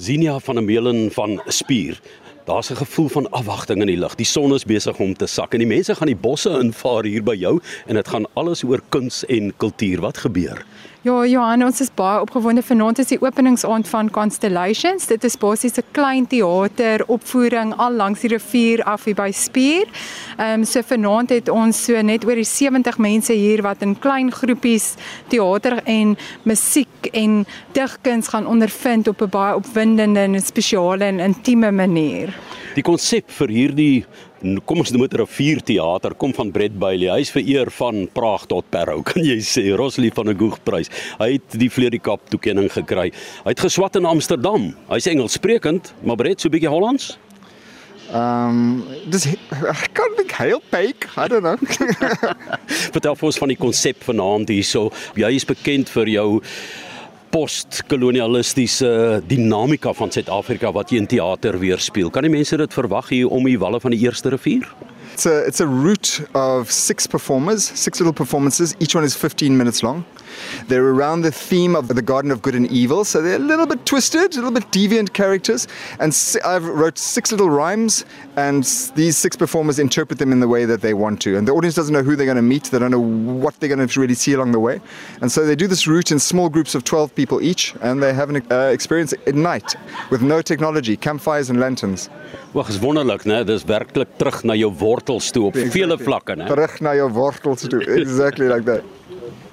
Zinia van 'n Melen van Spier. Daar's 'n gevoel van afwagting in die lug. Die son is besig om te sak en die mense gaan die bosse invaar hier by jou en dit gaan alles oor kuns en kultuur. Wat gebeur? Ja, Johan, ons is baie opgewonde vanaand is die openingsaand van Constellations. Dit is basies 'n klein teater opvoering al langs die rivier af hier by Spier. Ehm um, so vanaand het ons so net oor die 70 mense hier wat in klein groepies teater en musiek en digkuns gaan ondervind op 'n baie opwindende en spesiale en intieme manier. Die konsep vir hierdie kom ons noem dit 'n rivierteater kom van Brett Bailey. Hy's vereer van Praag tot Parow, kan jy sê. Roslie van 'n Goegprys. Hy het die Vleerikap toekenning gekry. Hy het geswat in Amsterdam. Hy's Engelssprekend, maar Brett so 'n bietjie Hollands. Um dis ek kan ek heel fake, I don't know. Vertel vir ons van die konsep vanaand hierso. Jy is bekend vir jou postkolonialistiese dinamika van Suid-Afrika wat jy in teater weerspieël. Kan die mense dit verwag hier om die walle van die Eerste Rivier? It's a it's a route of six performers, six little performances. Each one is 15 minutes long. They're around the theme of the Garden of Good and Evil, so they're a little bit twisted, a little bit deviant characters. And I've wrote six little rhymes, and these six performers interpret them in the way that they want to. And the audience doesn't know who they're going to meet, they don't know what they're going to really see along the way. And so they do this route in small groups of 12 people each, and they have an uh, experience at night with no technology, campfires and lanterns. Wag, is wonderlik, né? Dis werklik terug na jou wortels toe op exactly. vele vlakke, né? Terug na jou wortels toe. Exactly like that.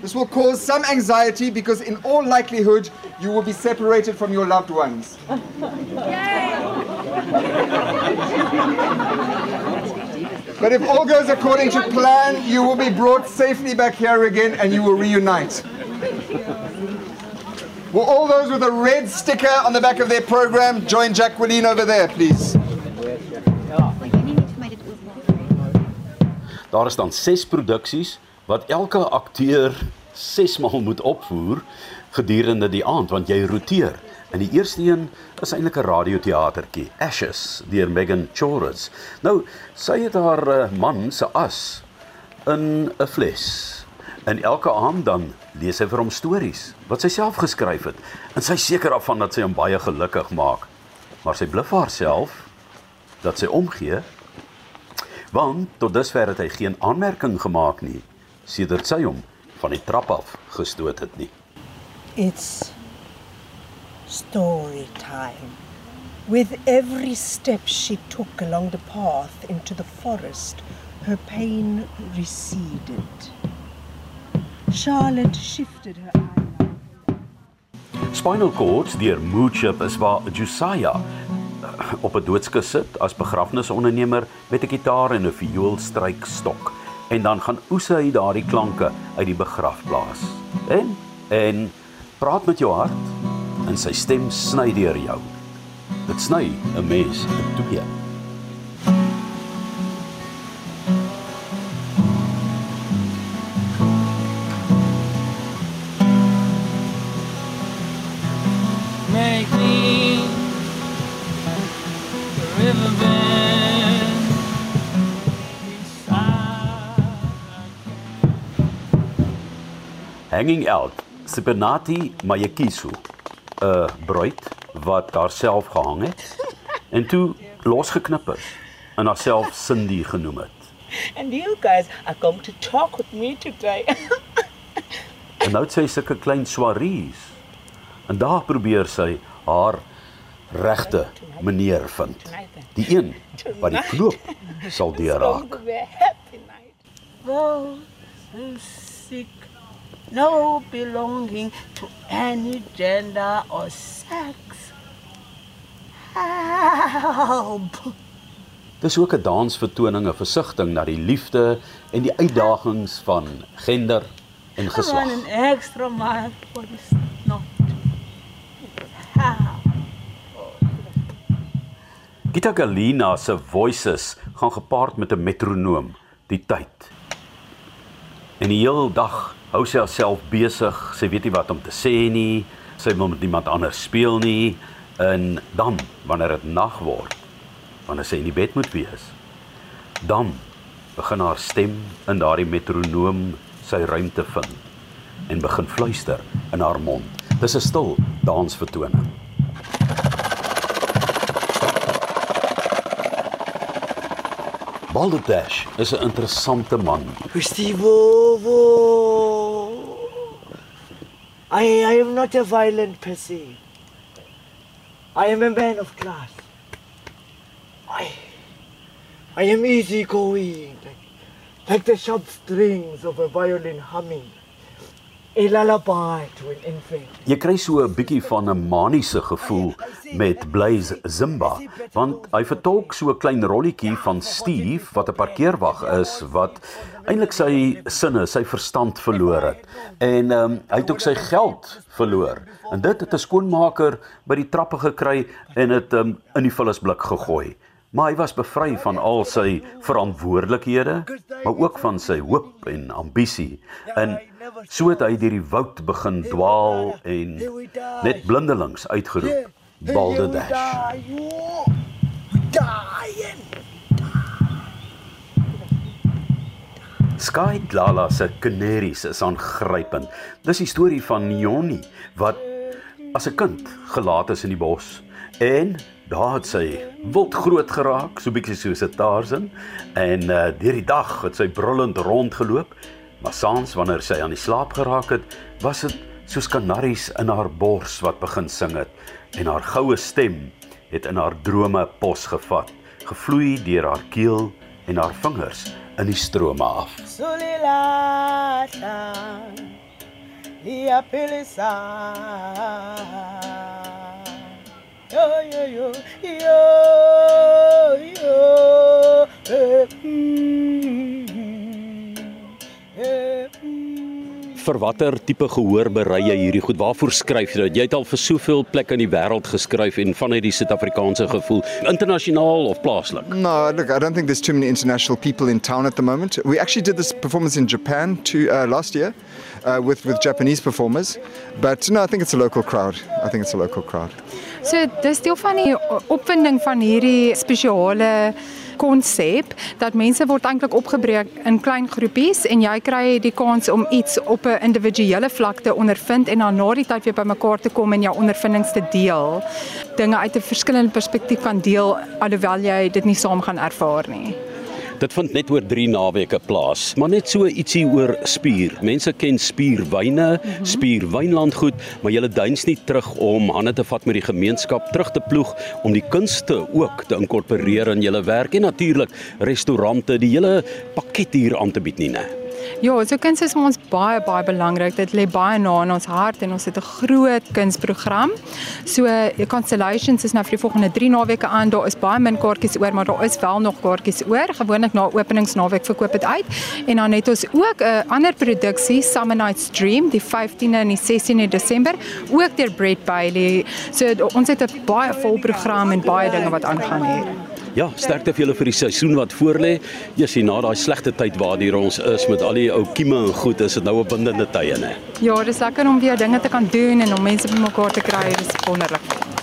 This will cause some anxiety because, in all likelihood, you will be separated from your loved ones. but if all goes according to plan, you will be brought safely back here again and you will reunite. Will all those with a red sticker on the back of their program join Jacqueline over there, please? Daar is dan 6 produksies wat elke akteur 6 maal moet opvoer gedurende die aand want jy roteer. En die eerste een is eintlik 'n radioteatertjie, Ashes deur Megan Chorus. Nou, sy het haar uh, man se as in 'n fles. En elke aand dan lees sy vir hom stories wat sy self geskryf het. En sy seker af van dat sy hom baie gelukkig maak. Maar sy bluf haarself dat sy omgee want tot dusver het hy geen aanmerking gemaak nie sedert sy hom van die trap af gestoot het nie. It's story time. With every step she took along the path into the forest, her pain receded. Charlotte shifted her eyes. Spinal Cord deur Moodship is waar Josiah op 'n doodskus sit as begrafnisondernemer met 'n gitaar en 'n vioolstrykstok en dan gaan oes hy daardie klanke uit die begrafplaas. En en praat met jou hart en sy stem sny deur jou. Dit sny 'n mens in twee. Hanging out Sipernati Mayekisu 'n bruid wat haarself gehang het en toe losgeknip is en haarself Cindy genoem het. And you guys are going to talk with me today. en nou sê sy 'n klein soirees. En daar probeer sy haar regte meneer vind. Die een wat die knoop sal deurraak. Well, sick no belonging to any gender or sex. Help! Dis ook 'n dansvertoning, 'n versigtiging na die liefde en die uitdagings van gender en geslag. 'n extra mile for this not. Gita Galina se voices gaan gepaard met 'n metronoom, die tyd. En die hele dag hou sy haarself besig. Sy weet nie wat om te sê nie. Sy wil met niemand anders speel nie. En dan wanneer dit nag word, wanneer sy in die bed moet wees, dan begin haar stem in daardie metronoom sy ruimte vind en begin fluister in haar mond. Dis 'n stil dansvertoning. Balderdash is 'n interessante man. Hoor die wo wo I, I am not a violent person. I am a man of class. I, I am easygoing, like, like the sharp strings of a violin humming. A lullaby to an infant. Jy kry so 'n bietjie van 'n maniese gevoel met Blaze Zimba, want hy vertolk so 'n klein rolletjie van Steve wat 'n parkeerwag is wat eintlik sy sinne, sy verstand verloor het. En ehm um, hy het ook sy geld verloor. En dit het 'n skoonmaker by die trappe gekry en dit um, in die vullisblik gegooi. Maar hy was bevry van al sy verantwoordelikhede, maar ook van sy hoop en ambisie. En so het hy deur die woud begin dwaal en net blindelings uitgeroep: Balderdash. Dying. Sky Dlala se kanaries is aangrypend. Dis die storie van Jonnie wat as 'n kind gelaat is in die bos en daar het sy wild groot geraak, so bietjie soos 'n Tarzan en uh, deur die dag het sy brullend rondgeloop, maar saans wanneer sy aan die slaap geraak het, was dit soos kanaries in haar bors wat begin sing het en haar goue stem het in haar drome pos gevat, gevloei deur haar keel en haar vingers in die strome af. Sulilata. Iapilisa. Yo yo yo yo yo. eh, mm, vir watter tipe gehoor berei jy hierdie goed? Waarvoor skryf jy dit? Jy het al vir soveel plekke in die wêreld geskryf en vanuit die Suid-Afrikaanse gevoel, internasionaal of plaaslik. No, look, I don't think there's too many international people in town at the moment. We actually did this performance in Japan to, uh, last year uh, with, with Japanese performers. But no, I think it's a local crowd. I think it's a local crowd. So dis deel van die opwinding van hierdie spesiale konsep dat mense word eintlik opgebreek in klein groepies en jy kry die kans om iets op 'n individuele vlak te ondervind en dan na die tyd weer bymekaar te kom en jou ondervindings te deel. Dinge uit 'n verskillende perspektief kan deel alhoewel jy dit nie saam gaan ervaar nie. Dit vind net oor 3 naweke plaas, maar net so ietsie oor spier. Mense ken spierwyne, spierwynlandgoed, maar jy duins nie terug om hande te vat met die gemeenskap, terug te ploeg om die kunste ook te inkorporeer in julle werk en natuurlik restaurante, die hele pakket hier aan te bied nie, né? Ja, so kuns is vir ons baie baie belangrik. Dit lê baie na in ons hart en ons het 'n groot kunsprogram. So die Constellations is nou vir die volgende 3 naweke aan. Daar is baie min kaartjies oor, maar daar is wel nog kaartjies oor. Gewoonlik na openingsnaweek verkoop dit uit. En dan het ons ook 'n ander produksie, Summer Night's Dream, die 15de en die 16de Desember, ook deur Brett Bailey. So ons het 'n baie vol program en baie dinge wat aangaan hier. Ja, sterkte vir julle vir die seisoen wat voorlê. Jy sien na daai slegte tyd waardeur ons is met al die ou kieme en goed, is dit nou 'n bindende tye, né? Ja, dis lekker om weer dinge te kan doen en om mense bymekaar te kry. Dis wonderlik.